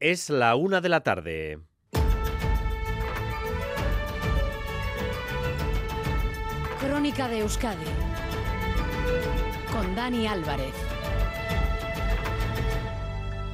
Es la una de la tarde. Crónica de Euskadi con Dani Álvarez.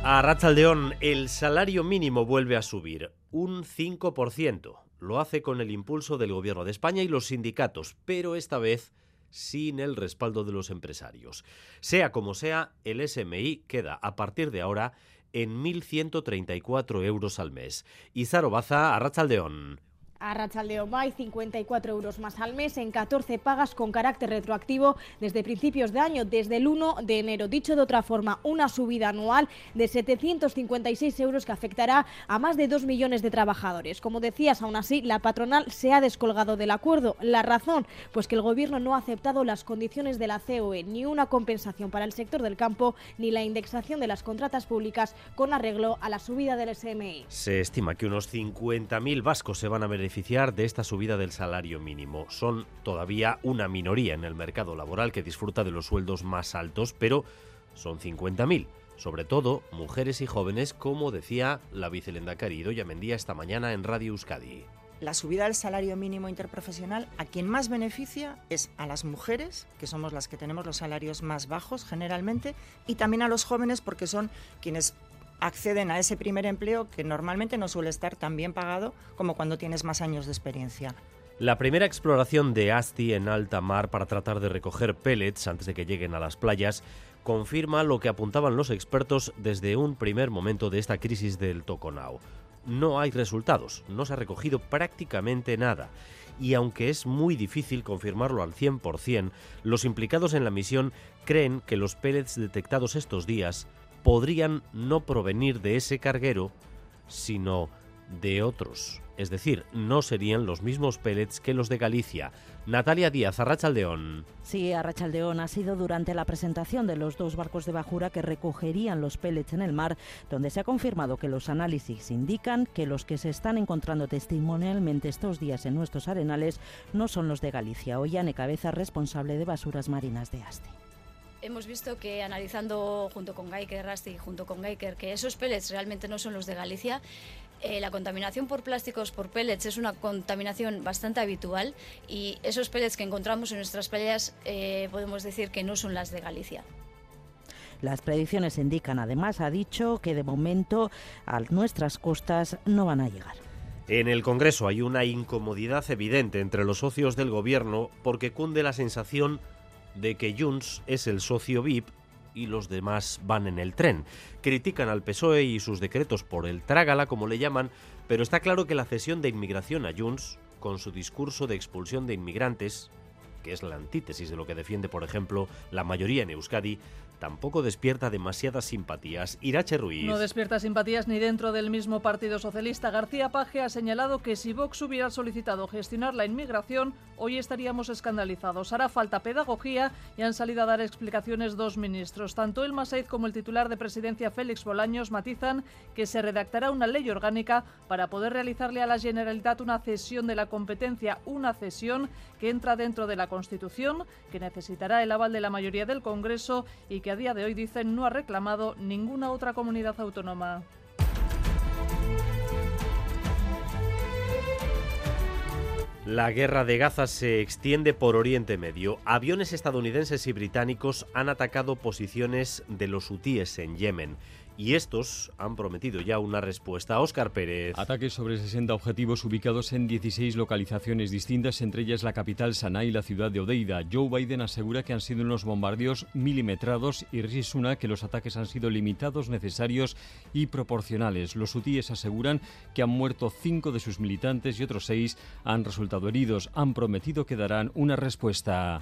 A Ratzaldeón, el salario mínimo vuelve a subir un 5%. Lo hace con el impulso del Gobierno de España y los sindicatos, pero esta vez sin el respaldo de los empresarios. Sea como sea, el SMI queda a partir de ahora en 1.134 euros al mes. Izaro Baza, a Ratzaldeón. A Rachaldeón Bay, 54 euros más al mes en 14 pagas con carácter retroactivo desde principios de año, desde el 1 de enero. Dicho de otra forma, una subida anual de 756 euros que afectará a más de 2 millones de trabajadores. Como decías, aún así, la patronal se ha descolgado del acuerdo. La razón, pues que el Gobierno no ha aceptado las condiciones de la COE, ni una compensación para el sector del campo, ni la indexación de las contratas públicas con arreglo a la subida del SMI. Se estima que unos 50.000 vascos se van a beneficiar de esta subida del salario mínimo. Son todavía una minoría en el mercado laboral que disfruta de los sueldos más altos, pero son 50.000. Sobre todo mujeres y jóvenes, como decía la vicelendacari Doya Mendía esta mañana en Radio Euskadi. La subida del salario mínimo interprofesional a quien más beneficia es a las mujeres, que somos las que tenemos los salarios más bajos generalmente, y también a los jóvenes porque son quienes acceden a ese primer empleo que normalmente no suele estar tan bien pagado como cuando tienes más años de experiencia. La primera exploración de Asti en alta mar para tratar de recoger pellets antes de que lleguen a las playas confirma lo que apuntaban los expertos desde un primer momento de esta crisis del Toconao. No hay resultados, no se ha recogido prácticamente nada. Y aunque es muy difícil confirmarlo al 100%, los implicados en la misión creen que los pellets detectados estos días podrían no provenir de ese carguero, sino de otros. Es decir, no serían los mismos pellets que los de Galicia. Natalia Díaz, Arrachaldeón. Sí, Arrachaldeón ha sido durante la presentación de los dos barcos de bajura que recogerían los pellets en el mar, donde se ha confirmado que los análisis indican que los que se están encontrando testimonialmente estos días en nuestros arenales no son los de Galicia. Ollane Cabeza, responsable de basuras marinas de Asti hemos visto que analizando junto con Geiker, Rasti, junto con Geiker, que esos pellets realmente no son los de Galicia. Eh, la contaminación por plásticos por pellets es una contaminación bastante habitual y esos pellets que encontramos en nuestras playas eh, podemos decir que no son las de Galicia. Las predicciones indican, además, ha dicho que de momento a nuestras costas no van a llegar. En el Congreso hay una incomodidad evidente entre los socios del Gobierno porque cunde la sensación de que Junts es el socio VIP y los demás van en el tren. Critican al PSOE y sus decretos por el trágala, como le llaman, pero está claro que la cesión de inmigración a Junts, con su discurso de expulsión de inmigrantes, que es la antítesis de lo que defiende, por ejemplo, la mayoría en Euskadi, tampoco despierta demasiadas simpatías. Irache Ruiz. No despierta simpatías ni dentro del mismo Partido Socialista. García Paje ha señalado que si Vox hubiera solicitado gestionar la inmigración, hoy estaríamos escandalizados. Hará falta pedagogía y han salido a dar explicaciones dos ministros. Tanto el Masaiz como el titular de presidencia Félix Bolaños matizan que se redactará una ley orgánica para poder realizarle a la Generalitat una cesión de la competencia, una cesión que entra dentro de la Constitución, que necesitará el aval de la mayoría del Congreso y que a día de hoy dicen no ha reclamado ninguna otra comunidad autónoma. La guerra de Gaza se extiende por Oriente Medio. Aviones estadounidenses y británicos han atacado posiciones de los hutíes en Yemen y estos han prometido ya una respuesta. Óscar Pérez. Ataques sobre 60 objetivos ubicados en 16 localizaciones distintas, entre ellas la capital Sanaa y la ciudad de Odeida. Joe Biden asegura que han sido unos bombardeos milimetrados y Rishi que los ataques han sido limitados, necesarios y proporcionales. Los hutíes aseguran que han muerto cinco de sus militantes y otros seis han resultado heridos. Han prometido que darán una respuesta.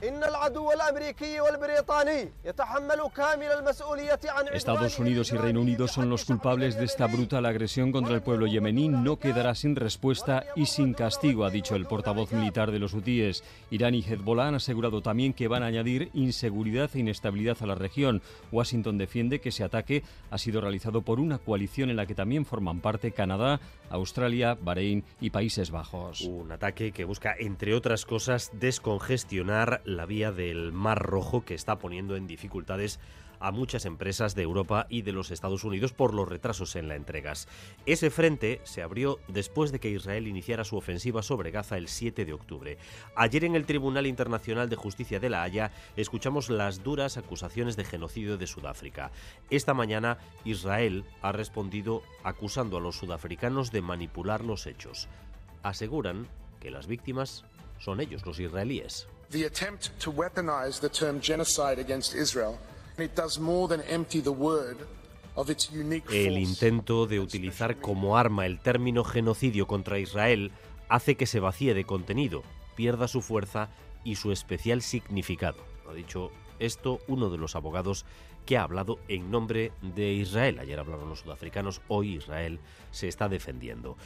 Estados Unidos y Reino Unidos son los culpables de esta brutal agresión contra el pueblo yemení. No quedará sin respuesta y sin castigo, ha dicho el portavoz militar de los hutíes. Irán y Hezbollah han asegurado también que van a añadir inseguridad e inestabilidad a la región. Washington defiende que ese ataque ha sido realizado por una coalición en la que también forman parte Canadá, Australia, Bahrein y Países Bajos. Un ataque que busca, entre otras cosas, descongestionar la vía del Mar Rojo que está poniendo en dificultades a muchas empresas de Europa y de los Estados Unidos por los retrasos en las entregas. Ese frente se abrió después de que Israel iniciara su ofensiva sobre Gaza el 7 de octubre. Ayer en el Tribunal Internacional de Justicia de La Haya escuchamos las duras acusaciones de genocidio de Sudáfrica. Esta mañana Israel ha respondido acusando a los sudafricanos de manipular los hechos. Aseguran que las víctimas son ellos, los israelíes. The attempt to weaponize the term genocide Israel, El intento de utilizar como arma el término genocidio contra Israel hace que se vacíe de contenido, pierda su fuerza y su especial significado. Ha dicho esto uno de los abogados que ha hablado en nombre de Israel. Ayer hablaron los sudafricanos, hoy Israel se está defendiendo.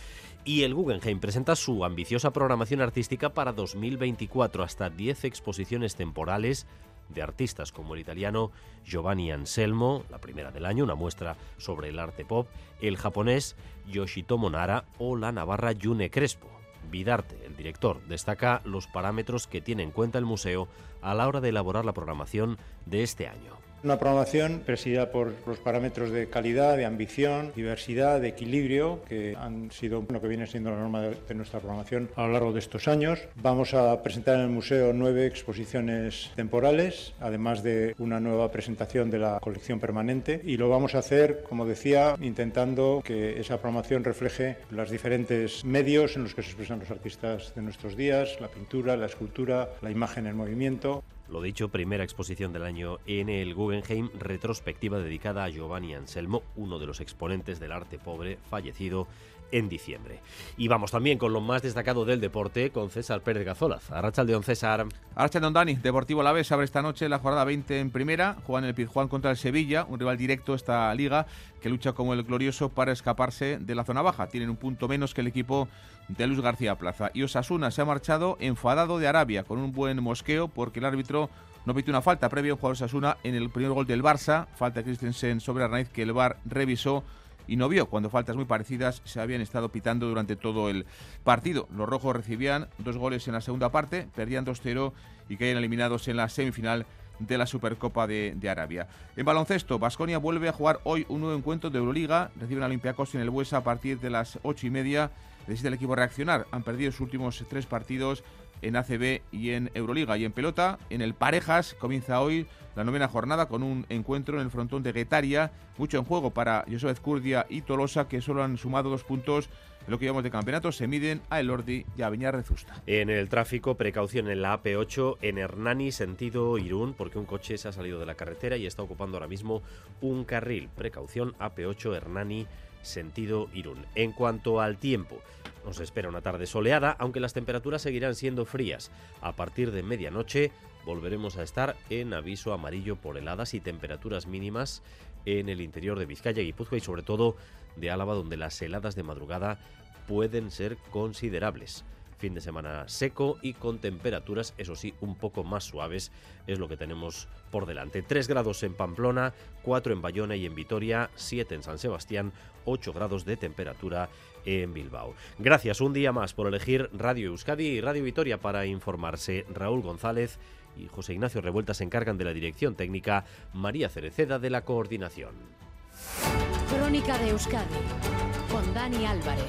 Y el Guggenheim presenta su ambiciosa programación artística para 2024, hasta 10 exposiciones temporales de artistas como el italiano Giovanni Anselmo, la primera del año, una muestra sobre el arte pop, el japonés Yoshitomo Nara o la navarra Yune Crespo. Vidarte, el director, destaca los parámetros que tiene en cuenta el museo a la hora de elaborar la programación de este año. Una programación presidida por los parámetros de calidad, de ambición, diversidad, de equilibrio, que han sido lo que viene siendo la norma de, nuestra programación a lo largo de estos años. Vamos a presentar en el museo nueve exposiciones temporales, además de una nueva presentación de la colección permanente. Y lo vamos a hacer, como decía, intentando que esa programación refleje los diferentes medios en los que se expresan los artistas de nuestros días, la pintura, la escultura, la imagen en movimiento. Lo dicho, primera exposición del año en el Guggenheim, retrospectiva dedicada a Giovanni Anselmo, uno de los exponentes del arte pobre, fallecido en diciembre. Y vamos también con lo más destacado del deporte con César Pérez Gazolaz. Arrachaldeón César. Arrachaldeón Dani, Deportivo La Vez abre esta noche la jornada 20 en primera, juegan el Pizjuán contra el Sevilla, un rival directo esta liga que lucha como el glorioso para escaparse de la zona baja. Tienen un punto menos que el equipo de Luis García Plaza. Y Osasuna se ha marchado enfadado de Arabia con un buen mosqueo porque el árbitro no pitió una falta previa a jugador Osasuna en el primer gol del Barça, falta de Christensen sobre Arnaiz que el VAR revisó y no vio cuando faltas muy parecidas se habían estado pitando durante todo el partido. Los rojos recibían dos goles en la segunda parte, perdían 2-0 y caían eliminados en la semifinal de la Supercopa de, Arabia. En baloncesto, Basconia vuelve a jugar hoy un nuevo encuentro de Euroliga. Reciben a Olympiacos en el Buesa a partir de las ocho y media. Necesita el equipo reaccionar. Han perdido sus últimos tres partidos en ACB y en Euroliga. Y en pelota, en el Parejas, comienza hoy la novena jornada con un encuentro en el frontón de Guetaria. Mucho en juego para José Curdia y Tolosa, que solo han sumado dos puntos lo que llamamos de campeonato. Se miden a Elordi y a Viñar Rezusta. En el tráfico, precaución en la AP8 en Hernani, sentido Irún, porque un coche se ha salido de la carretera y está ocupando ahora mismo un carril. Precaución AP8 Hernani, sentido Irún. En cuanto al tiempo, nos espera una tarde soleada, aunque las temperaturas seguirán siendo frías. A partir de medianoche volveremos a estar en aviso amarillo por heladas y temperaturas mínimas en el interior de Vizcaya, Guipúzcoa y sobre todo de Álava, donde las heladas de madrugada pueden ser considerables. Fin de semana seco y con temperaturas, eso sí, un poco más suaves, es lo que tenemos por delante. 3 grados en Pamplona, 4 en Bayona y en Vitoria, 7 en San Sebastián, 8 grados de temperatura en Bilbao. Gracias un día más por elegir Radio Euskadi y Radio Vitoria para informarse. Raúl González y José Ignacio Revuelta se encargan de la dirección técnica, María Cereceda de la coordinación. Crónica de Euskadi con Dani Álvarez.